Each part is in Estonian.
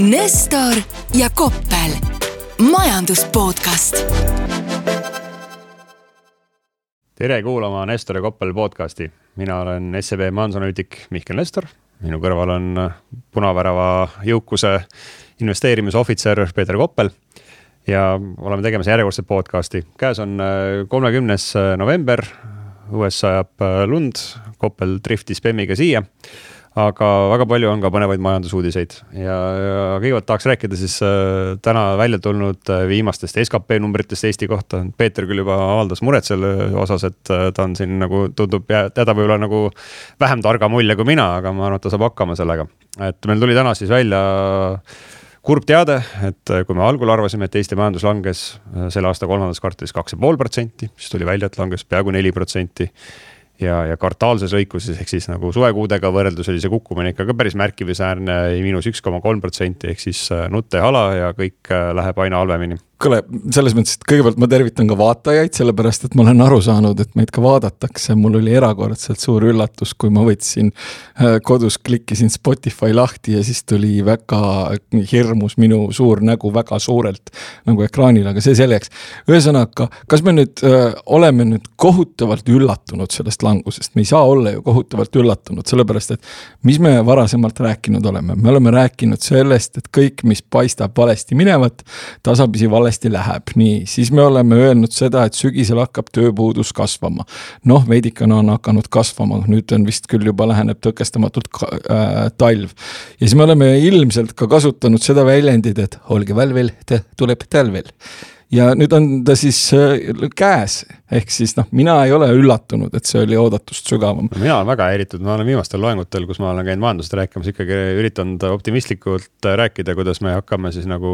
Nestor ja Koppel, majandus podcast. tere kuulama Nestor ja Koppel podcasti, mina olen SEB majandusanalüütik Mihkel Nestor, minu kõrval on punavärava jõukuse investeerimisohvitser Peeter Koppel. Ja oleme tegemas järjekordset podcasti. käes on kolmekümnes november, õues sajab lund, Koppel driftis Bemmiga siia aga väga palju on ka põnevaid majandusuudiseid ja, ja kõigepealt tahaks rääkida siis äh, täna välja tulnud äh, viimastest skp numbritest Eesti kohta. Peeter küll juba avaldas muret selle osas, et äh, ta on siin nagu tundub jääda võib-olla nagu vähem targa mulje kui mina, aga ma arvan, et ta saab hakkama sellega. et meil tuli täna siis välja kurb teade, et kui me algul arvasime, et Eesti majandus langes selle aasta kolmandas kvartalis kaks ja pool protsenti, siis tuli välja, et langes peaaegu neli protsenti ja, ja kvartaalses lõikuses ehk siis nagu suvekuudega võrreldes oli see kukkumine ikka ka päris märkimisväärne, miinus üks koma kolm protsenti ehk siis äh, nutt ei hala ja kõik äh, läheb aina halvemini kuule, selles mõttes, et kõigepealt ma tervitan ka vaatajaid, sellepärast et ma olen aru saanud, et meid ka vaadatakse, mul oli erakordselt suur üllatus, kui ma võtsin äh, kodus, klikkisin Spotify lahti ja siis tuli väga hirmus minu suur nägu väga suurelt nagu ekraanil, aga see selleks. ühesõnaga, kas me nüüd öö, äh, oleme nüüd kohutavalt üllatunud sellest langusest, me ei saa olla ju kohutavalt üllatunud, sellepärast et mis me varasemalt rääkinud oleme, me oleme rääkinud sellest, et kõik, mis paistab valesti minevat, tasapisi valesti valesti läheb, nii, siis me oleme öelnud seda, et sügisel hakkab tööpuudus kasvama. noh, veidikene on hakanud kasvama, nüüd on vist küll juba läheneb tõkestamatult äh, talv. ja siis me oleme ilmselt ka kasutanud seda väljendit, et olge valvel, tuleb talvel ja nüüd on ta siis äh, käes, ehk siis noh, mina ei ole üllatunud, et see oli oodatust sügavam. mina olen väga häiritud, ma olen viimastel loengutel, kus ma olen käinud majandusest rääkimas, ikkagi üritanud optimistlikult rääkida, kuidas me hakkame siis nagu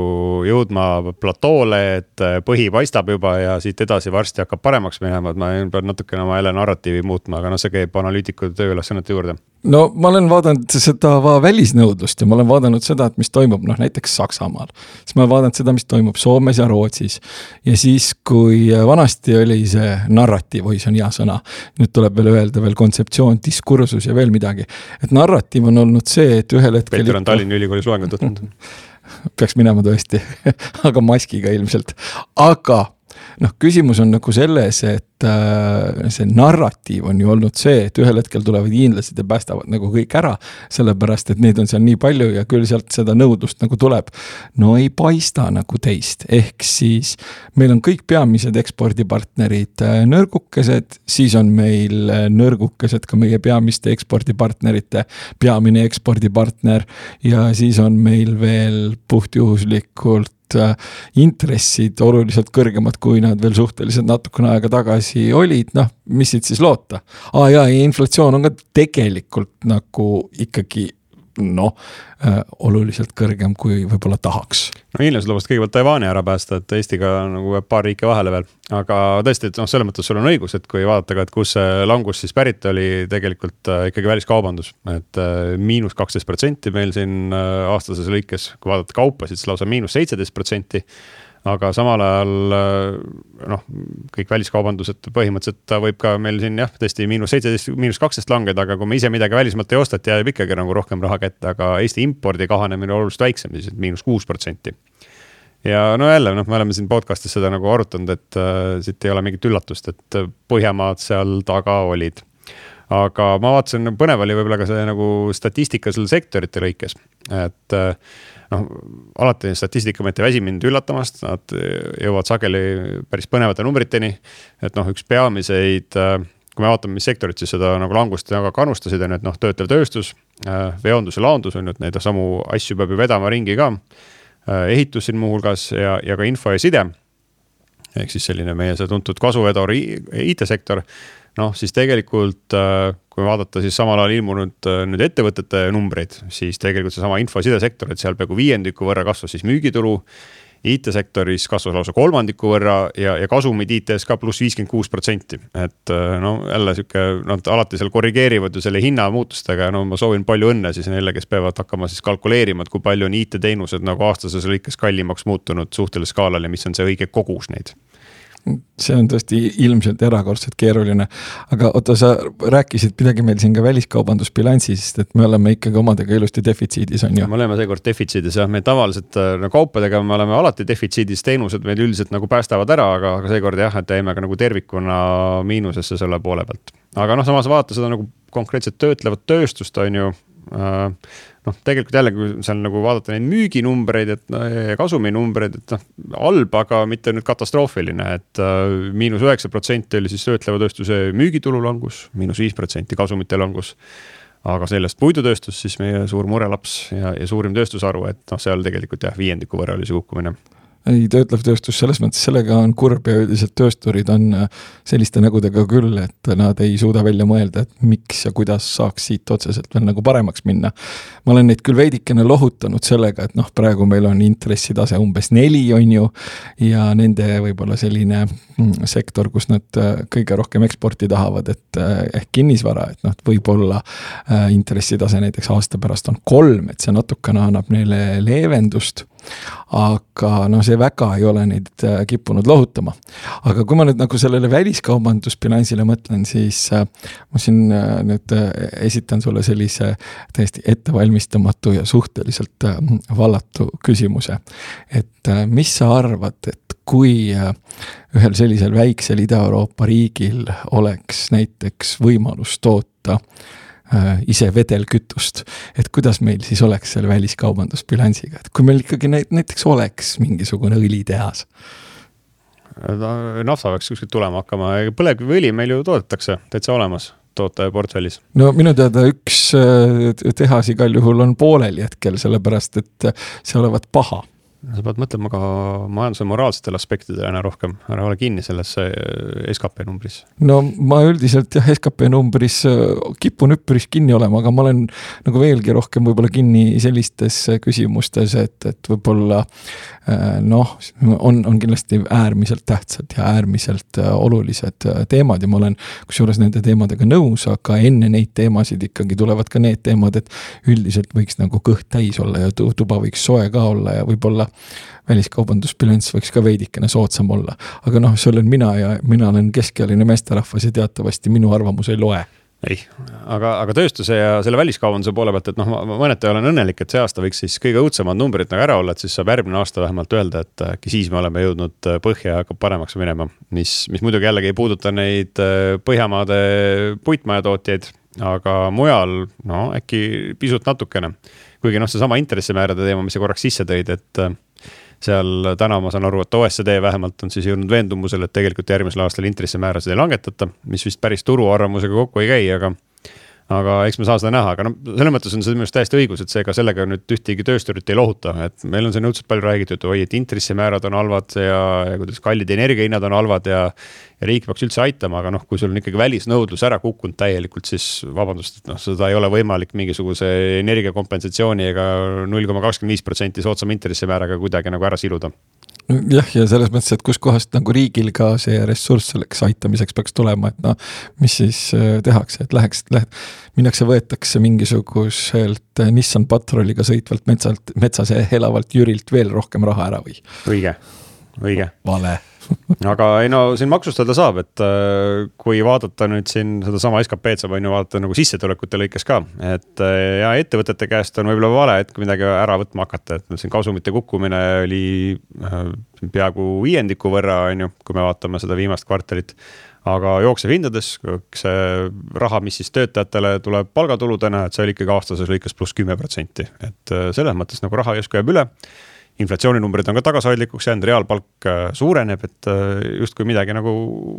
jõudma platoole, et põhi paistab juba ja siit edasi varsti hakkab paremaks minema, et ma pean natukene oma jälle narratiivi muutma, aga noh, see käib analüütiku tööülesannete juurde no ma olen vaadanud seda välisnõudlust ja ma olen vaadanud seda, et mis toimub noh, näiteks Saksamaal. siis ma olen vaadanud seda, mis toimub Soomes ja Rootsis. ja siis, kui vanasti oli see narratiiv, oi, see on hea sõna. nüüd tuleb veel öelda veel kontseptsioon, diskursus ja veel midagi. et narratiiv on olnud see, et ühel hetkel. Peeter on Tallinna Ülikoolis loengut võtnud peaks minema tõesti aga maskiga ilmselt, aga noh, küsimus on nagu selles, et äh, see narratiiv on ju olnud see, et ühel hetkel tulevad hiinlased ja päästavad nagu kõik ära. sellepärast, et neid on seal nii palju ja küll sealt seda nõudlust nagu tuleb. no ei paista nagu teist, ehk siis meil on kõik peamised ekspordipartnerid äh, nõrgukesed, siis on meil äh, nõrgukesed ka meie peamiste ekspordipartnerite peamine ekspordipartner ja siis on meil veel puhtjuhuslikult intressid oluliselt kõrgemad, kui nad veel suhteliselt natukene aega tagasi olid, noh, mis siit siis loota. aa jaa, ja inflatsioon on ka tegelikult nagu ikkagi noh äh,, oluliselt kõrgem, kui võib-olla tahaks. no hiinlased lubasid kõigepealt Taiwan'i ära päästa, et Eestiga nagu jääb paar riiki vahele veel. aga tõesti, et noh, selles mõttes sul on õigus, et kui vaadata ka, et kus see langus siis pärit oli, tegelikult äh, ikkagi väliskaubandus. et äh, miinus kaksteist protsenti meil siin äh, aastases lõikes, kui vaadata kaupasid, siis lausa miinus seitseteist protsenti aga samal ajal äh, noh, kõik väliskaubandused põhimõtteliselt ta võib ka meil siin jah, tõesti miinus seitseteist, miinus kaksteist langeda, aga kui me ise midagi välismaalt ei osta, et jääb ikkagi nagu rohkem raha kätte, aga Eesti impordi kahanemine on oluliselt väiksem, siis miinus kuus protsenti. ja no jälle noh, me oleme siin podcast'is seda nagu arutanud, et äh, siit ei ole mingit üllatust, et Põhjamaad seal taga olid aga ma vaatasin, põnev oli võib-olla ka see nagu statistika seal sektorite lõikes, et äh, noh, alati Statistikaameti ei väsi mind üllatamast, nad jõuavad sageli päris põnevate numbriteni. et noh, üks peamiseid, kui me vaatame, mis sektorid siis seda nagu langust väga kannustasid, on ju, et noh, töötlev tööstus, veondus ja laondus on ju, et neid samu asju peab ju vedama ringi ka. ehitus siin muuhulgas ja, ja ka info ja side. ehk siis selline meie see tuntud kasuvedur IT-sektor noh, siis tegelikult kui vaadata siis samal ajal ilmunud äh, nüüd ettevõtete numbreid, siis tegelikult seesama info- ja sidesektor, et seal peaaegu viiendiku võrra kasvas siis müügitulu. IT-sektoris kasvas lausa kolmandiku võrra ja, ja kasumid IT-s ka pluss viiskümmend kuus protsenti. et äh, no jälle sihuke, nad alati seal korrigeerivad ju selle hinnamuutustega ja no ma soovin palju õnne siis neile, kes peavad hakkama siis kalkuleerima, et kui palju on IT-teenused nagu aastases lõikes kallimaks muutunud suhtelisel skaalal ja mis on see õige kogus neid see on tõesti ilmselt erakordselt keeruline. aga oota, sa rääkisid midagi meil siin ka väliskaubandusbilansist, et me oleme ikkagi omadega ilusti defitsiidis, on ju? me oleme seekord defitsiidis jah, me tavaliselt no kaupadega me oleme alati defitsiidis, teenused meid üldiselt nagu päästavad ära, aga, aga seekord jah, et jäime ka nagu tervikuna miinusesse selle poole pealt. aga noh, samas vaata seda nagu konkreetset töötlevat tööstust, on ju äh, noh, tegelikult jällegi, kui seal nagu vaadata neid müüginumbreid, et no, kasuminumbreid, et noh, halb, aga mitte nüüd katastroofiline, et äh, miinus üheksa protsenti oli siis töötleva tööstuse müügitulu langus, miinus viis protsenti kasumite langus. aga sellest puidutööstus siis meie suur murelaps ja, ja suurim tööstusharu, et noh, seal tegelikult jah, viiendiku võrra oli see kukkumine ei, töötlev tööstus selles mõttes, sellega on kurb ja üldiselt töösturid on äh, selliste nägudega küll, et nad ei suuda välja mõelda, et miks ja kuidas saaks siit otseselt veel nagu paremaks minna. ma olen neid küll veidikene lohutanud sellega, et noh, praegu meil on intressitase umbes neli, on ju, ja nende võib-olla selline mm, sektor, kus nad äh, kõige rohkem eksporti tahavad, et äh, ehk kinnisvara, et noh, võib-olla intressitase näiteks aasta pärast on kolm, et see natukene annab neile leevendust aga noh, see väga ei ole neid äh, kippunud lohutama. aga kui ma nüüd nagu sellele väliskaubandusbilansile mõtlen, siis äh, ma siin äh, nüüd esitan sulle sellise täiesti ettevalmistamatu ja suhteliselt vallatu küsimuse. et mis sa arvad, et kui ühel sellisel väiksel Ida-Euroopa riigil oleks näiteks võimalus toota Äh, ise vedelkütust. et kuidas meil siis oleks selle väliskaubandusbilansiga, et kui meil ikkagi näiteks oleks mingisugune õlitehas nafta peaks kuskilt tulema hakkama, põlevkiviõli meil ju toodetakse täitsa olemas toote portfellis? no minu teada üks äh, tehas igal juhul on pooleli hetkel, sellepärast et see olevat paha sa pead mõtlema ka majanduse moraalsetele aspektidele aina rohkem, ära ole kinni sellesse äh, skp numbris. no ma üldiselt jah, skp numbris äh, kipun üpris kinni olema, aga ma olen nagu veelgi rohkem võib-olla kinni sellistes küsimustes, et, et võib-olla äh, noh, on, on kindlasti äärmiselt tähtsad ja äärmiselt olulised teemad ja ma olen kusjuures nende teemadega nõus, aga enne neid teemasid ikkagi tulevad ka need teemad, et üldiselt võiks nagu kõht täis olla ja tuba võiks soe ka olla ja võib-olla väliskaubandusbilanss võiks ka veidikene soodsam olla. aga noh, see olen mina ja mina olen keskealine meesterahvas ja teatavasti minu arvamus ei loe ei, aga, aga tööstuse ja selle väliskaubanduse poole pealt, et noh, ma mõneti olen õnnelik, et see aasta võiks siis kõige õudsemad numbrid nagu ära olla, et siis saab järgmine aasta vähemalt öelda, et äkki siis me oleme jõudnud põhja ja hakkab paremaks minema. mis, mis muidugi jällegi ei puuduta neid äh, Põhjamaade puitmajatootjaid, aga mujal no äkki pisut natukene kuigi noh, seesama intressimäärade teema, mis sa korraks sisse tõid, et äh, seal täna ma saan aru, et OSCD vähemalt on siis jõudnud veendumusele, et tegelikult järgmisel aastal intressimäärasid ei langetata, mis vist päris turu arvamusega kokku ei käi, aga aga eks me saa seda näha, aga noh, selles mõttes on see minu arust täiesti õigus, et see ka sellega nüüd ühtegi töösturit ei lohuta, et meil on siin õudselt palju räägitud, oi, et intressimäärad on halvad ja, ja kuidas kallid energiahinnad on halvad ja. ja riik peaks üldse aitama, aga noh, kui sul on ikkagi välisnõudlus ära kukkunud täielikult, siis vabandust, et noh, seda ei ole võimalik mingisuguse energiakompensatsiooni ega null koma kakskümmend viis protsenti soodsama intressimääraga kuidagi nagu ära siluda jah, ja selles mõttes, et kuskohast nagu riigil ka see ressurss selleks aitamiseks peaks tulema, et noh, mis siis äh, tehakse, et läheks, lähed, minnakse, võetakse mingisuguselt äh, Nissan Patroliga sõitvalt metsalt, metsas elavalt Jürilt veel rohkem raha ära või? õige, õige. vale aga ei no siin maksustada saab, et äh, kui vaadata nüüd siin sedasama SKP-d saab on ju vaadata nagu sissetulekute lõikes ka, et äh, ja ettevõtete käest on võib-olla vale hetk midagi ära võtma hakata, et siin kasumite kukkumine oli äh, peaaegu viiendiku võrra, on ju, kui me vaatame seda viimast kvartalit. Aga jooksevhindades, see raha, mis siis töötajatele tuleb palgatuludena, et see oli ikkagi aastases lõikes pluss kümme protsenti, et selles mõttes nagu raha justkui jääb üle inflatsiooninumbrid on ka tagasihoidlikuks jäänud, reaalpalk äh, suureneb, et äh, justkui midagi nagu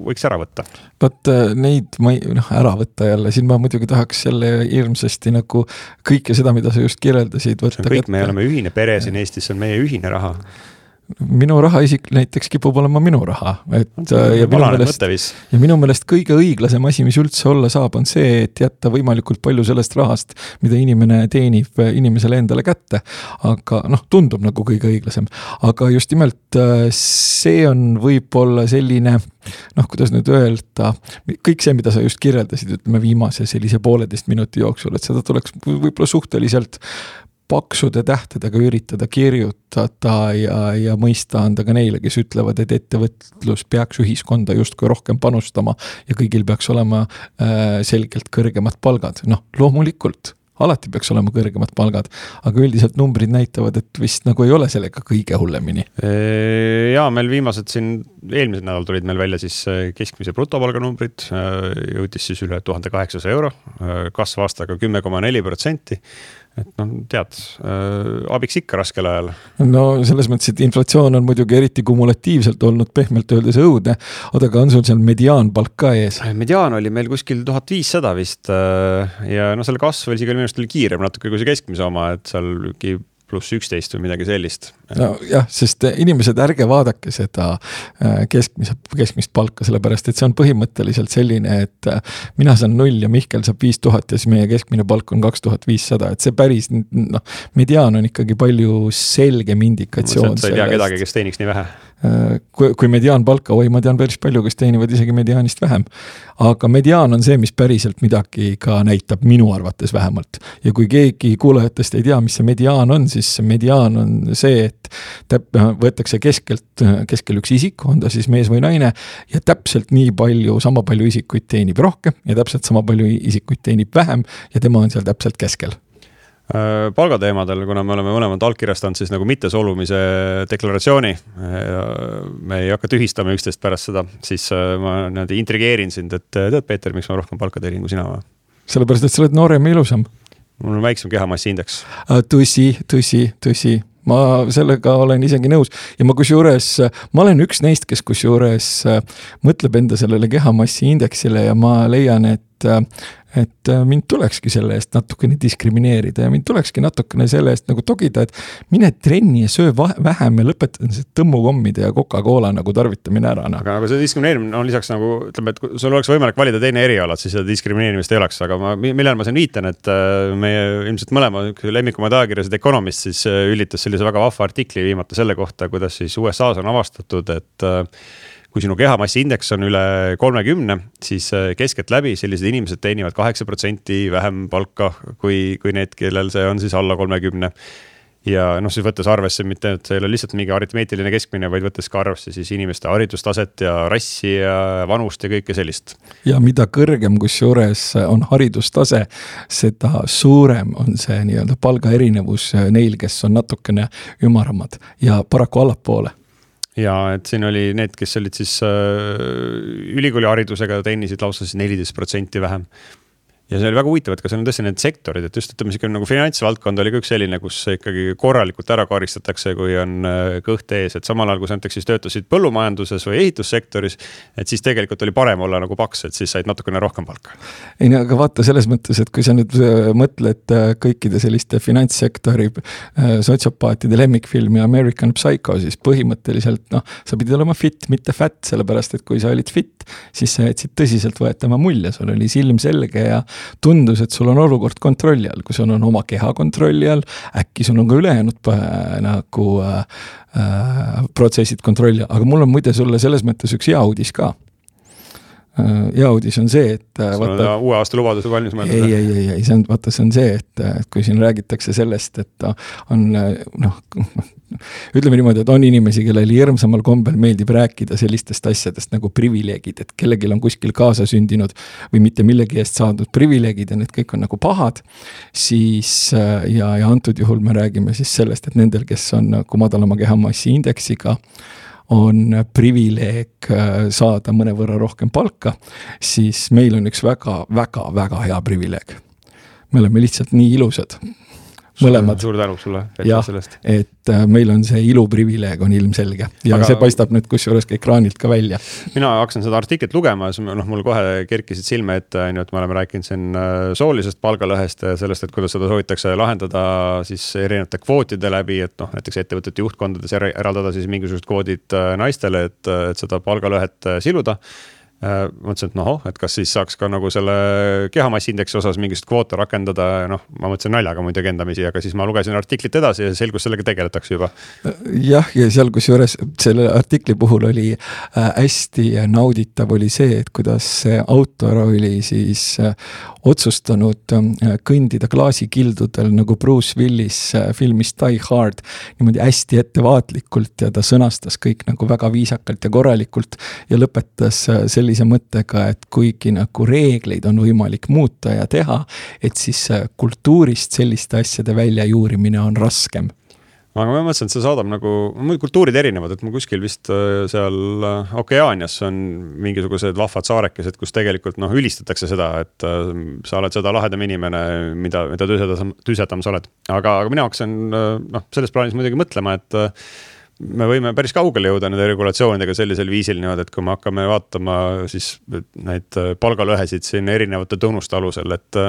võiks ära võtta. vot äh, neid ma ei, noh, ära võtta jälle, siin ma muidugi tahaks jälle hirmsasti nagu kõike seda, mida sa just kirjeldasid. kõik, me oleme ühine pere siin Eestis, see on meie ühine raha minu rahaisik näiteks kipub olema minu raha, et ja minu meelest, ja minu meelest kõige õiglasem asi, mis üldse olla saab, on see, et jätta võimalikult palju sellest rahast, mida inimene teenib, inimesele endale kätte. aga noh, tundub nagu kõige õiglasem, aga just nimelt äh, see on võib-olla selline noh, kuidas nüüd öelda, kõik see, mida sa just kirjeldasid, ütleme viimase sellise pooleteist minuti jooksul, et seda tuleks võib-olla suhteliselt paksude tähtedega üritada kirjutada ja, ja mõista anda ka neile, kes ütlevad, et ettevõtlus peaks ühiskonda justkui rohkem panustama ja kõigil peaks olema äh, selgelt kõrgemad palgad, noh loomulikult alati peaks olema kõrgemad palgad, aga üldiselt numbrid näitavad, et vist nagu ei ole sellega kõige hullemini. ja meil viimased siin, eelmisel nädalal tulid meil välja siis äh, keskmise brutopalga numbrid, äh, jõudis siis üle tuhande kaheksasaja euro, kasv aastaga kümme koma neli protsenti et noh, tead äh,, abiks ikka raskel ajal. no selles mõttes, et inflatsioon on muidugi eriti kumulatiivselt olnud pehmelt öeldes õudne. oota, aga on sul seal mediaanpalk ka ees? mediaan oli meil kuskil tuhat viissada vist äh, ja noh, selle kasv isegi minu arust oli kiirem natuke kui see keskmise oma, et seal mingi pluss üksteist või midagi sellist. nojah, sest inimesed, ärge vaadake seda äh, keskmise, keskmist palka, sellepärast et see on põhimõtteliselt selline, et äh, mina saan null ja Mihkel saab viis tuhat ja siis meie keskmine palk on kaks tuhat viissada, et see päris noh, mediaan on ikkagi palju selgem indikatsioon. sa ei tea kedagi, kes teeniks nii vähe Äh, kui, kui mediaanpalka, oi, ma tean päris palju, kes teenivad isegi mediaanist vähem. aga mediaan on see, mis päriselt midagi ka näitab, minu arvates vähemalt. ja kui keegi kuulajatest ei tea, mis see mediaan on, siis mediaan on see, et täp-, võetakse keskelt, keskel üks isik, on ta siis mees või naine, ja täpselt nii palju, sama palju isikuid teenib rohkem ja täpselt sama palju isikuid teenib vähem ja tema on seal täpselt keskel palgateemadel, kuna me oleme mõlemad allkirjastanud siis nagu mittesolumise deklaratsiooni. me ei hakka tühistama üksteist pärast seda, siis äh, ma niimoodi intrigeerin sind, et tead, Peeter, miks ma rohkem palka teenin kui sina või? sellepärast, et sa oled noorem ja ilusam. mul on väiksem kehamassi indeks. Äh, tõsi, tõsi, tõsi ma sellega olen isegi nõus ja ma kusjuures, ma olen üks neist, kes kusjuures mõtleb enda sellele kehamassi indeksile ja ma leian, et et äh, mind tulekski selle eest natukene diskrimineerida ja mind tulekski natukene selle eest nagu togida, et mine trenni ja söö vähem ja lõpeta see tõmmukommide ja Coca-Cola nagu tarvitamine ära no.. aga nagu see diskrimineerimine on lisaks nagu ütleme, et kui sul oleks võimalik valida teine eriala, siis seda diskrimineerimist ei oleks, aga ma, millele ma siin viitan, et äh, meie ilmselt mõlema lemmikumaid ajakirjasid Economist siis äh, ülitas sellise väga vahva artikli viimata selle kohta, kuidas siis USA-s on avastatud, et kui sinu kehamassi indeks on üle kolmekümne, siis äh, keskeltläbi sellised inimesed teenivad kaheksa protsenti vähem palka kui, kui need, kellel see on siis alla kolmekümne ja noh, siis võttes arvesse mitte, et see ei ole lihtsalt mingi aritmeetiline keskmine, vaid võttes ka arvesse siis inimeste haridustaset ja rassi ja vanust ja kõike sellist. ja mida kõrgem kusjuures on haridustase, seda suurem on see nii-öelda palgaerinevus neil, kes on natukene ümaramad ja paraku allapoole ja et siin oli need, kes olid siis äh, ülikooliharidusega, teenisid lausa siis neliteist protsenti vähem ja see oli väga huvitav, et ka seal on tõesti need sektorid, et just ütleme, sihuke nagu finantsvaldkond oli ka üks selline, kus ikkagi korralikult ära karistatakse, kui on äh, kõht ees, et samal ajal, kui sa näiteks siis töötasid põllumajanduses või ehitussektoris. et siis tegelikult oli parem olla nagu paks, et siis said natukene rohkem palka. ei no aga vaata selles mõttes, et kui sa nüüd äh, mõtled äh, kõikide selliste finantssektori sotsiopaatide lemmikfilmi American Psycho, siis põhimõtteliselt noh, sa pidid olema fit, mitte fat, sellepärast et kui sa olid fit, siis sa jätsid tõsiseltvõetava mulje, sul oli silm selge ja tundus, et sul on olukord kontrolli all, kui sul on oma keha kontrolli all, äkki sul on ka ülejäänud nagu äh, äh, protsessid kontrolli all, aga mul on muide sulle selles mõttes üks hea uudis ka äh, hea uudis on see, et. Äh, on uue aasta lubaduse valmis mõeldud? ei, ei, ei, ei, see on, vaata, see on see, et, et kui siin räägitakse sellest, et on noh, ütleme niimoodi, et on inimesi, kellele hirmsamal kombel meeldib rääkida sellistest asjadest nagu privileegid, et kellelgi on kuskil kaasasündinud või mitte millegi eest saadud privileegid ja need kõik on nagu pahad. siis ja, ja antud juhul me räägime siis sellest, et nendel, kes on nagu madalama kehamassi indeksiga on privileeg äh, saada mõnevõrra rohkem palka, siis meil on üks väga-väga-väga hea privileeg. me oleme lihtsalt nii ilusad mõlemad. suur tänu sulle. jah, et äh, meil on see iluprivileeg on ilmselge ja Aga... see paistab nüüd kusjuures ka ekraanilt ka välja. mina hakkasin seda artiklit lugema ja siis noh, mul kohe kerkisid silme ette, on ju, et me oleme rääkinud siin äh, soolisest palgalõhest ja sellest, et kuidas seda soovitakse lahendada siis erinevate kvootide läbi, et noh, näiteks ettevõtete juhtkondades eraldada siis mingisugused kvoodid äh, naistele, et, et seda palgalõhet siluda mõtlesin, et noh, et kas siis saaks ka nagu selle kehamassiindeksi osas mingisugust kvoote rakendada ja noh, ma mõtlesin naljaga muidugi endamisi, aga siis ma lugesin artiklit edasi ja selgus, sellega tegeletakse juba. jah, ja seal kusjuures selle artikli puhul oli äh, hästi nauditav oli see, et kuidas see autor oli siis äh, otsustanud kõndida klaasikildudel nagu Bruce Willis filmis Die Hard. niimoodi hästi ettevaatlikult ja ta sõnastas kõik nagu väga viisakalt ja korralikult ja lõpetas selle sellise mõttega, et kuigi nagu reegleid on võimalik muuta ja teha, et siis kultuurist selliste asjade väljajuurimine on raskem aga ma mõtlesin, et see saadab nagu, muidu kultuurid erinevad, et mul kuskil vist äh, seal äh, Okeaanias on mingisugused vahvad saarekesed, kus tegelikult noh, ülistatakse seda, et äh, sa oled seda lahedam inimene, mida, mida tüsedam, tüsedam sa oled. aga, aga mina hakkasin noh, selles plaanis muidugi mõtlema, et me võime päris kaugele jõuda nende regulatsioonidega sellisel viisil niimoodi, et kui me hakkame vaatama siis neid palgalõhesid siin erinevate tunnuste alusel, et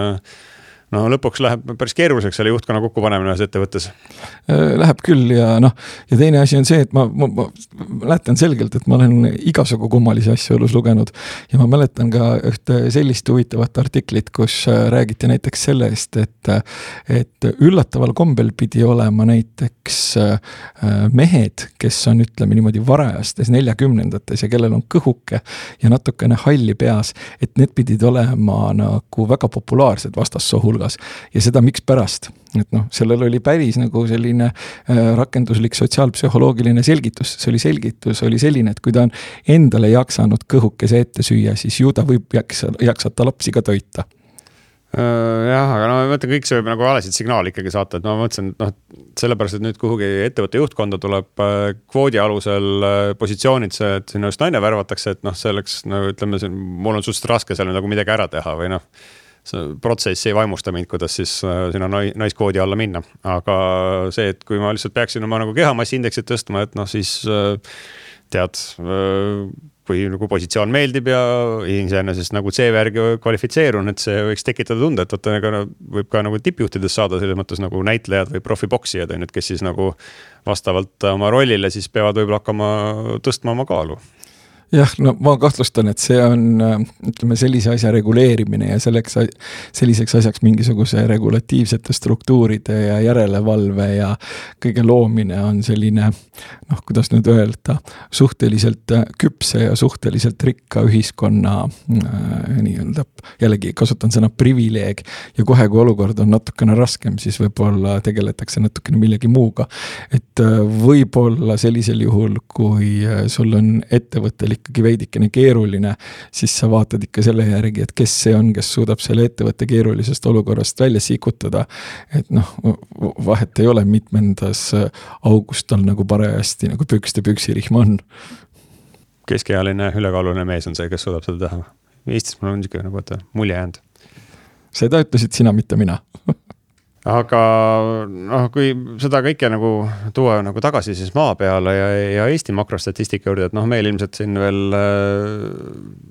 no lõpuks läheb päris keeruliseks selle juhtkonna kokkupanemine ühes ettevõttes. Äh, läheb küll ja noh, ja teine asi on see, et ma, ma, ma mäletan selgelt, et ma olen igasugu kummalisi asju elus lugenud. ja ma mäletan ka ühte sellist huvitavat artiklit, kus äh, räägiti näiteks sellest, et, et üllataval kombel pidi olema näiteks äh, mehed, kes on, ütleme niimoodi varajastes neljakümnendates ja kellel on kõhuke ja natukene halli peas, et need pidid olema nagu väga populaarsed vastassohul hulgas. ja seda mikspärast, et noh, sellel oli päris nagu selline äh, rakenduslik sotsiaalpsühholoogiline selgitus, see oli selgitus oli selline, et kui ta on endale jaksanud kõhukese ette süüa, siis ju ta võib jaksa, jaksata lapsi ka toita. Äh, jah, aga no ma mõtlen, kõik see võib nagu valesid signaale ikkagi saata, et no ma mõtlesin, et noh, sellepärast, et nüüd kuhugi ettevõtte juhtkonda tuleb äh, kvoodi alusel positsioonid, see, et sinna just naine värvatakse, et noh, see oleks nagu ütleme, mul on suhteliselt raske seal nagu midagi ära teha või noh see protsess ei vaimusta mind, kuidas siis äh, sinna naiskoodi alla minna. aga see, et kui ma lihtsalt peaksin oma nagu kehamassiindeksit tõstma, et noh, siis äh, tead, äh, kui nagu positsioon meeldib ja iseenesest nagu CV järgi kvalifitseerun, et see võiks tekitada tunde, et vaata, ega võib ka nagu tippjuhtidest saada selles mõttes nagu näitlejad või profipoksijad on ju, et kes siis nagu vastavalt oma rollile siis peavad võib-olla hakkama tõstma oma kaalu jah, no ma kahtlustan, et see on ütleme sellise asja reguleerimine ja selleks, selliseks asjaks mingisuguse regulatiivsete struktuuride ja järelevalve ja kõige loomine on selline noh, kuidas nüüd öelda, suhteliselt küpse ja suhteliselt rikka ühiskonna äh, nii-öelda, jällegi kasutan sõna privileeg ja kohe, kui olukord on natukene raskem, siis võib-olla tegeletakse natukene millegi muuga. et äh, võib-olla sellisel juhul, kui äh, sul on ettevõttel ikkagi veidikene keeruline, siis sa vaatad ikka selle järgi, et kes see on, kes suudab selle ettevõtte keerulisest olukorrast välja sikutada. et noh, vahet ei ole, mitmendas augus tal nagu parajasti nagu pükste püksirihm on. keskealine ülekaaluline mees on see, kes suudab seda teha. Eestis mul on niisugune nagu vaata mulje jäänud. seda ütlesid sina, mitte mina aga noh, kui seda kõike nagu tuua nagu tagasi siis maa peale ja, ja Eesti makrostatistika juurde, et noh, meil ilmselt siin veel äh,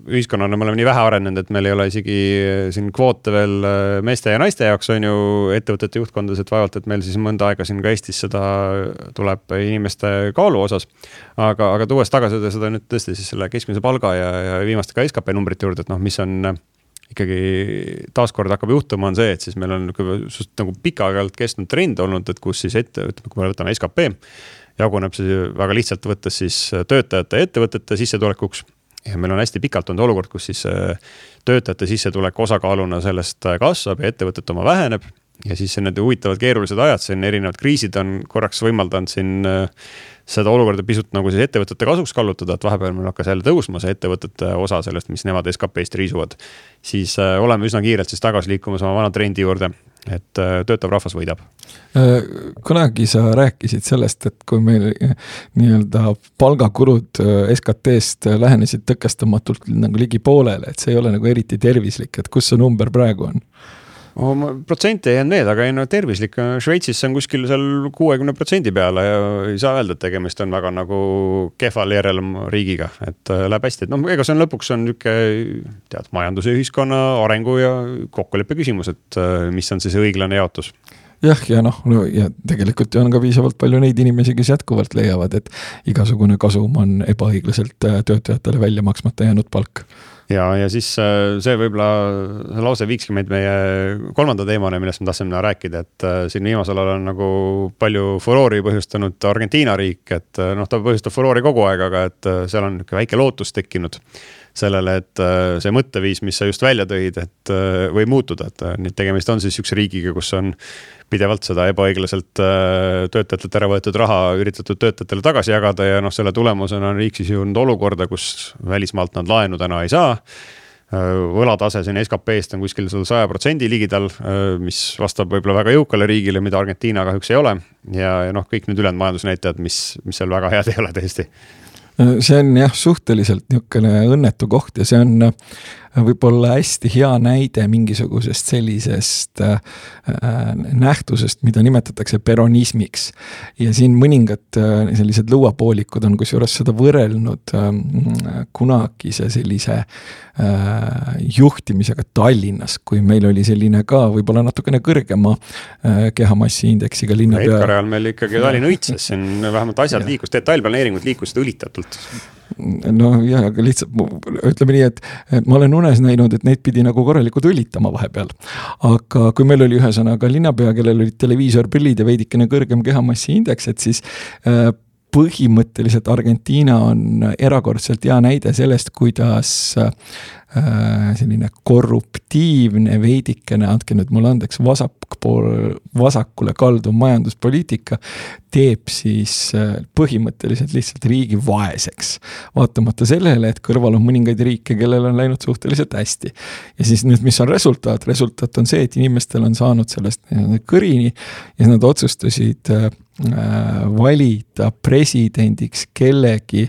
ühiskonnana me oleme nii vähe arenenud, et meil ei ole isegi äh, siin kvoote veel äh, meeste ja naiste jaoks on ju ettevõtete juhtkondades, et vaevalt, et meil siis mõnda aega siin ka Eestis seda tuleb inimeste kaalu osas. aga, aga tuues tagasi seda nüüd tõesti siis selle keskmise palga ja, ja viimaste ka skp numbrite juurde, et noh, mis on ikkagi taaskord hakkab juhtuma, on see, et siis meil on nagu pikaaegalt kestnud trend olnud, et kus siis ette, ütleme, kui me võtame skp, jaguneb see väga lihtsalt võttes siis töötajate ja ettevõtete sissetulekuks. ja meil on hästi pikalt olnud olukord, kus siis äh, töötajate sissetulek osakaaluna sellest äh, kasvab ja ettevõtete oma väheneb ja siis need huvitavad keerulised ajad, siin erinevad kriisid on korraks võimaldanud siin äh, seda olukorda pisut nagu siis ettevõtete kasuks kallutada, et vahepeal meil hakkas jälle tõusma see ettevõtete osa sellest, mis nemad SKP-st riisuvad. siis äh, oleme üsna kiirelt siis tagasi liikumas oma vana trendi juurde, et äh, töötav rahvas võidab. Kunagi sa rääkisid sellest, et kui meil nii-öelda palgakulud SKT-st lähenesid tõkestamatult nagu ligi poolele, et see ei ole nagu eriti tervislik, et kus see number praegu on? Oma protsente ei jäänud meelde, aga ei no tervislik, Šveitsis see on kuskil seal kuuekümne protsendi peale ja ei saa öelda, et tegemist on väga nagu kehval järel riigiga, et äh, läheb hästi, et noh, ega see on lõpuks on nihuke tead, majanduse, ühiskonna arengu ja kokkuleppe küsimus, et äh, mis on siis õiglane jaotus jah, ja noh, no ja tegelikult on ka piisavalt palju neid inimesi, kes jätkuvalt leiavad, et igasugune kasum on ebaõiglaselt äh, töötajatele välja maksmata jäänud palk. Ja, ja siis äh, see võib-olla, see lause viikski meid meie kolmanda teemani, millest me tahtsime rääkida, et äh, siin viimasel ajal on nagu palju furoori põhjustanud Argentiina riik, et noh, ta põhjustab furoori kogu aeg, aga et seal on niisugune väike lootus tekkinud sellele, et see mõtteviis, mis sa just välja tõid, et võib muutuda, et nüüd tegemist on siis sihukese riigiga, kus on pidevalt seda ebaõiglaselt töötajatelt ära võetud raha üritatud töötajatele tagasi jagada ja noh, selle tulemusena on riik siis jõudnud olukorda, kus välismaalt nad laenu täna ei saa võlatase siin SKP-st on kuskil seal saja protsendi ligidal, mis vastab võib-olla väga jõukale riigile, mida Argentiina kahjuks ei ole. ja, ja noh, kõik need ülejäänud majandusnäitajad, mis, mis seal väga head ei ole tõesti see on jah, suhteliselt niisugune õnnetu koht ja see on äh, võib-olla hästi hea näide mingisugusest sellisest äh, äh, nähtusest, mida nimetatakse peronismiks. ja siin mõningad äh, sellised lõuapoolikud on kusjuures seda võrrelnud äh, kunagise sellise äh, juhtimisega Tallinnas, kui meil oli selline ka võib-olla natukene kõrgema äh, kehamassiindeksiga linnapea. Edgari ajal meil ikkagi Tallinn õitses siin, vähemalt asjad liikus, detailplaneeringud liikusid õlitatult no ja, aga lihtsalt ütleme nii, et ma olen unes näinud, et neid pidi nagu korralikult õlitama vahepeal. aga kui meil oli ühesõnaga linnapea, kellel olid televiisorprillid ja veidikene kõrgem kehamassiindeks, et siis äh, põhimõtteliselt Argentiina on erakordselt hea näide sellest, kuidas äh, selline korruptiivne, veidikene, andke nüüd mulle andeks, vasakpool, vasakule kalduv majanduspoliitika teeb siis äh, põhimõtteliselt lihtsalt riigi vaeseks. vaatamata sellele, et kõrval on mõningaid riike, kellel on läinud suhteliselt hästi. ja siis nüüd, mis on resultaat, resultaat on see, et inimestel on saanud sellest kõrini ja nad otsustasid äh, valida presidendiks kellegi,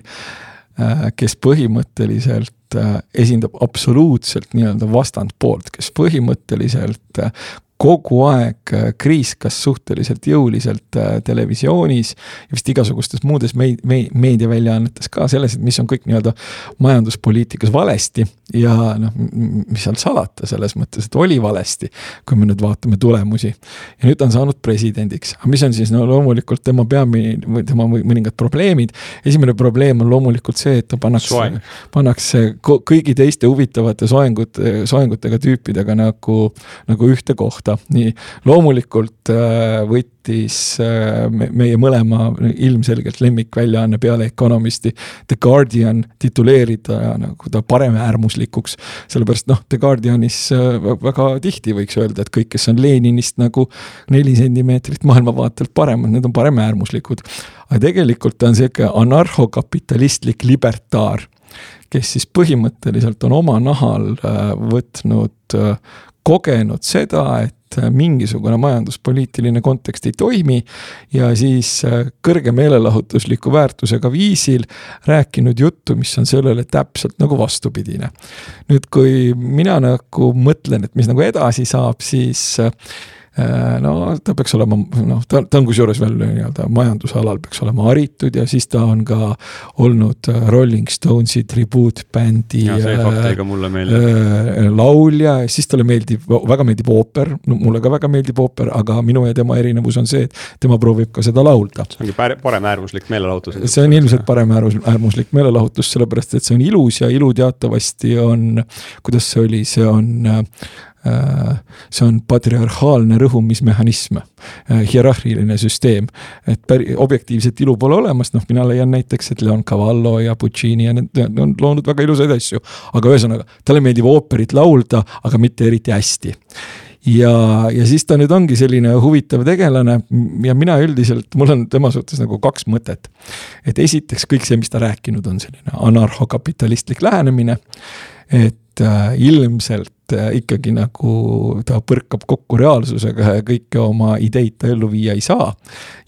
äh, kes põhimõtteliselt esindab absoluutselt nii-öelda vastandpoolt, kes põhimõtteliselt kogu aeg äh, kriiskas suhteliselt jõuliselt äh, televisioonis ja vist igasugustes muudes meid-, me-, meediaväljaannetes ka selles, et mis on kõik nii-öelda majanduspoliitikas valesti ja noh, mis seal salata, selles mõttes, et oli valesti, kui me nüüd vaatame tulemusi. ja nüüd ta on saanud presidendiks, aga mis on siis no loomulikult tema peamine või tema mõningad probleemid. esimene probleem on loomulikult see, et ta pannakse, pannakse kõigi teiste huvitavate soengute, soengutega tüüpidega nagu, nagu ühte kohta kohta, nii loomulikult äh, võttis äh, meie mõlema ilmselgelt lemmikväljaanne peale Economisti The Guardian tituleerida nagu ta paremäärmuslikuks. sellepärast noh, The Guardianis äh, väga tihti võiks öelda, et kõik, kes on Leninist nagu neli sentimeetrit maailmavaatelt paremad, need on paremäärmuslikud. aga tegelikult on sihuke anarhokapitalistlik libertaar kes siis põhimõtteliselt on oma nahal võtnud kogenud seda, et mingisugune majanduspoliitiline kontekst ei toimi ja siis äh, kõrge meelelahutusliku väärtusega viisil rääkinud juttu, mis on sellele täpselt nagu vastupidine. nüüd, kui mina nagu mõtlen, et mis nagu edasi saab, siis äh, Äh, no ta peaks olema, noh, ta, ta on kusjuures veel nii-öelda majandusalal peaks olema haritud ja siis ta on ka olnud äh, Rolling Stonesi tribuutbändi äh, laulja, siis talle meeldib, väga meeldib ooper, no mulle ka väga meeldib ooper, aga minu ja tema erinevus on see, et tema proovib ka seda laulda. see ongi paremäärmuslik meelelahutus. see on ilmselt paremäärmuslik meelelahutus, sellepärast et see on ilus ja ilu teatavasti on, kuidas see oli, see on Äh, see on patriarhaalne rõhumismehhanism, äh, hierarhiline süsteem. et päri-, objektiivset ilu pole olemas, noh, mina leian näiteks, et Leon Cavallo ja Puccini ja need on loonud väga ilusaid asju. aga ühesõnaga, talle meeldib ooperit laulda, aga mitte eriti hästi ja, ja siis ta nüüd ongi selline huvitav tegelane ja mina üldiselt, mul on tema suhtes nagu kaks mõtet. et esiteks kõik see, mis ta rääkinud on, selline anarhokapitalistlik lähenemine, et äh, ilmselt ikkagi nagu ta põrkab kokku reaalsusega ja kõiki oma ideid ta ellu viia ei saa.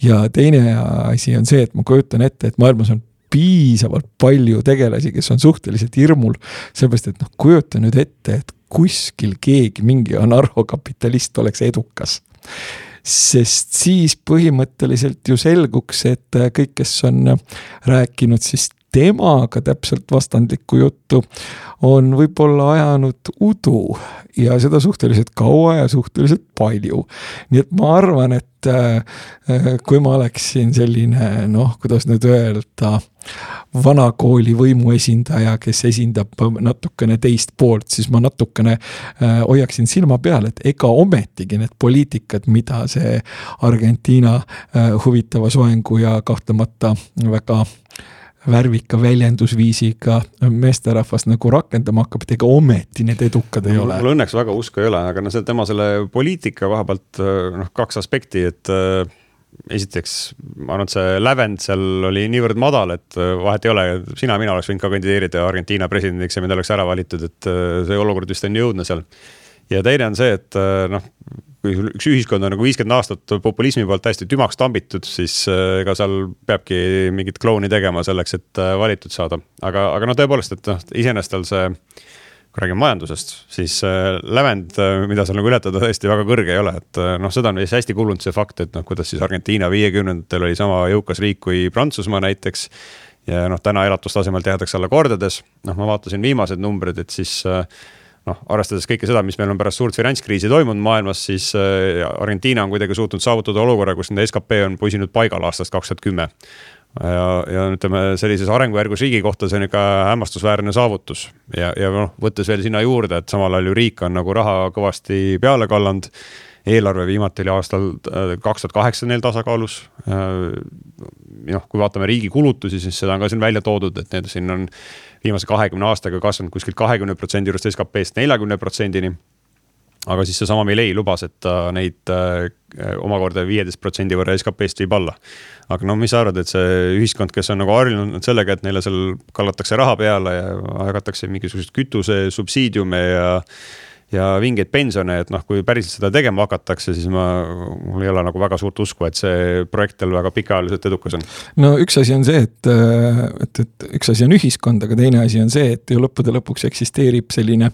ja teine asi on see, et ma kujutan ette, et maailmas on piisavalt palju tegelasi, kes on suhteliselt hirmul, sellepärast et noh, kujuta nüüd ette, et kuskil keegi, mingi anarhokapitalist oleks edukas sest siis põhimõtteliselt ju selguks, et kõik, kes on rääkinud siis temaga täpselt vastandlikku juttu, on võib-olla ajanud udu ja seda suhteliselt kaua ja suhteliselt palju. nii et ma arvan, et äh, kui ma oleksin selline noh, kuidas nüüd öelda, vanakooli võimuesindaja, kes esindab natukene teist poolt, siis ma natukene äh, hoiaksin silma peal, et ega ometigi need poliitikad, mida see Argentiina äh, huvitava soengu ja kahtlemata väga värvika väljendusviisiga meesterahvas nagu rakendama hakkab, et ega ometi need edukad ei ole. mul õnneks väga usku ei ole, aga no see tema selle poliitika koha pealt noh, kaks aspekti, et äh, esiteks ma arvan, et see lävend seal oli niivõrd madal, et äh, vahet ei ole, sina, mina oleks võinud ka kandideerida Argentiina presidendiks ja mind oleks ära valitud, et äh, see olukord vist on nii õudne seal. ja teine on see, et noh, kui üks ühiskond on nagu viiskümmend aastat populismi poolt hästi tümaks tambitud, siis äh, ega seal peabki mingit klouni tegema selleks, et äh, valitud saada. aga, aga no tõepoolest, et noh, iseenesest tal see, kui räägime majandusest, siis äh, lävend, mida seal nagu ületada tõesti väga kõrge ei ole, et noh, seda on hästi kulunud see fakt, et noh, kuidas siis Argentiina viiekümnendatel oli sama jõukas riik kui Prantsusmaa näiteks. ja noh, täna elatustasemelt jäädakse alla kordades, noh, ma vaatasin viimased numbrid, et siis äh, noh, arvestades kõike seda, mis meil on pärast suurt finantskriisi toimunud maailmas, siis äh, Argentiina on kuidagi suutnud saavutada olukorra, kus nende skp on püsinud paigal aastast kaks tuhat kümme. ja, ja ütleme, sellises arengujärgus riigi kohta see on ikka hämmastusväärne saavutus ja, ja noh, võttes veel sinna juurde, et samal ajal ju riik on nagu raha kõvasti peale kallanud eelarve viimati oli aastal äh, kaks tuhat kaheksa neil tasakaalus. Äh, noh, kui vaatame riigi kulutusi, siis seda on ka siin välja toodud, et need siin on viimase kahekümne aastaga kasvanud kuskilt kahekümne protsendi juurest SKP-st neljakümne protsendini aga siis seesama Milei lubas, et ta neid äh, omakorda viieteist protsendi võrra SKP-st viib alla. aga no mis sa arvad, et see ühiskond, kes on nagu harjunud sellega, et neile seal kallatakse raha peale ja jagatakse mingisuguseid kütusesubsiidiume ja ja vingeid pensione, et noh, kui päriselt seda tegema hakatakse, siis ma, mul ei ole nagu väga suurt usku, et see projekt veel väga pikaajaliselt edukas on. no üks asi on see, et, et, et üks asi on ühiskond, aga teine asi on see, et ju lõppude lõpuks eksisteerib selline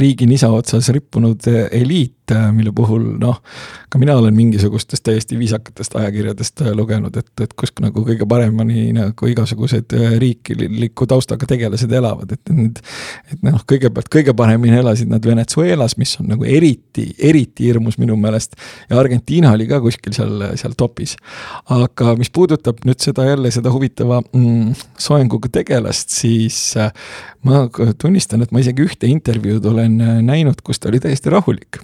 riigi nisa otsas rippunud eliit, mille puhul noh, ka mina olen mingisugustest täiesti viisakatest ajakirjadest lugenud, et, et kus nagu kõige paremini nagu igasugused riikliku taustaga tegelased elavad, et need. et noh, kõigepealt kõige paremini elasid nad Venezuelas mis on nagu eriti, eriti hirmus minu meelest. ja Argentiina oli ka kuskil seal, seal topis. aga mis puudutab nüüd seda jälle seda huvitava mm, soenguga tegelast, siis äh, ma tunnistan, et ma isegi ühte intervjuud olen äh, näinud, kus ta oli täiesti rahulik.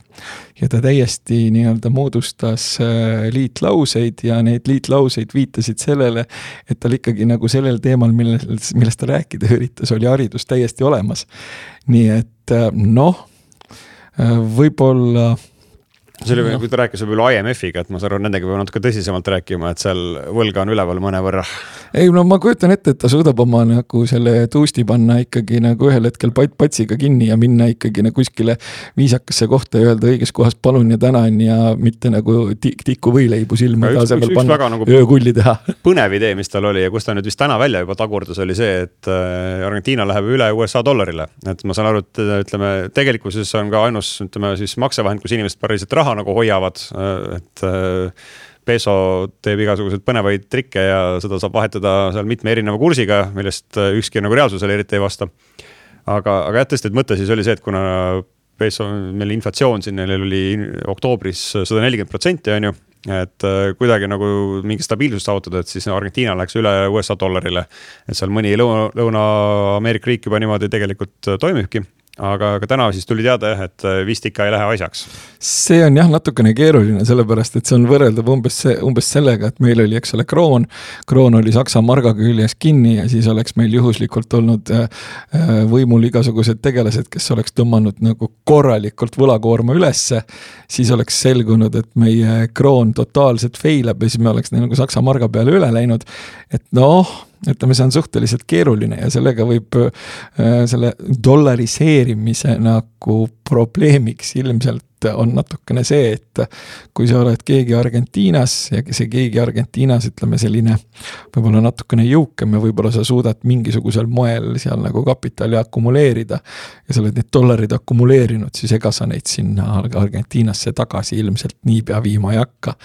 Ja ta täiesti nii-öelda moodustas äh, liitlauseid ja need liitlauseid viitasid sellele, et tal ikkagi nagu sellel teemal, millest, millest ta rääkida üritas, oli haridus täiesti olemas. nii et noh Äh, võib-olla see oli, kui ta rääkis võib-olla IMF-iga, et ma saan aru, nendega peab natuke tõsisemalt rääkima, et seal võlga on üleval mõnevõrra. Ei no ma kujutan ette, et ta suudab oma nagu selle tuusti panna ikkagi nagu ühel hetkel pat-, patsiga kinni ja minna ikkagi nagu kuskile viisakasse kohta ja öelda õiges kohas palun ja tänan ja mitte nagu tik-, tiku võileibu silma asemel panna nagu öökulli teha. põnev idee, mis tal oli ja kus ta nüüd vist täna välja juba tagurdas, oli see, et äh, Argentiina läheb üle USA dollarile. et ma saan aru, et ütleme, tegelikkuses on ka ainus, ütleme siis maksevahend, kus inimesed päriselt raha nagu hoiavad, et äh, peso teeb igasuguseid põnevaid trikke ja seda saab vahetada seal mitme erineva kursiga, millest äh, ükski nagu reaalsusele eriti ei vasta. aga, aga jah, tõesti, et mõte siis oli see, et kuna peso, meil inflatsioon siin neil oli oktoobris sada nelikümmend protsenti, on ju et äh, kuidagi nagu mingi stabiilsust saavutada, et siis Argentiina läks üle USA dollarile. et seal mõni Lõuna, Lõuna-Ameerika riik juba niimoodi tegelikult toimibki aga, aga täna siis tuli teada jah, et äh, vist ikka ei lähe asjaks. see on jah, natukene keeruline, sellepärast et see on võrreldav umbes umbes sellega, et meil oli, eks ole, kroon. kroon oli Saksa marga küljes kinni ja siis oleks meil juhuslikult olnud äh, äh, võimul igasugused tegelased, kes oleks tõmmanud nagu korralikult võlakoorma ülesse. siis oleks selgunud, et meie kroon totaalselt fail ab ja siis me oleks nagu Saksa marga peale üle läinud. et noh ütleme, see on suhteliselt keeruline ja sellega võib äh, selle dollariseerimise nagu probleemiks ilmselt on natukene see, et kui sa oled keegi Argentiinas ja see keegi Argentiinas, ütleme selline võib-olla natukene jõukam ja võib-olla sa suudad mingisugusel moel seal nagu kapitali akumuleerida ja sa oled need dollarid akumuleerinud, siis ega sa neid sinna Argentiinasse tagasi ilmselt niipea viima ei hakka.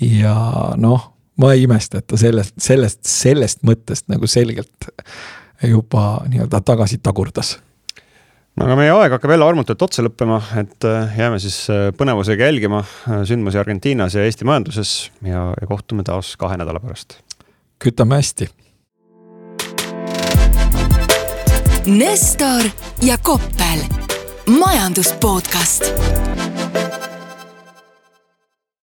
ja noh ma ei imesta, et ta sellest, sellest, sellest mõttest nagu selgelt juba nii-öelda tagasi tagurdas no aga meie aeg hakkab jälle armutult otsa lõppema, et äh, jääme siis äh, põnevusega jälgima äh, sündmusi Argentiinas ja Eesti majanduses ja, ja kohtume taas kahe nädala pärast. kütame hästi. Nestor ja Koppel, majandus podcast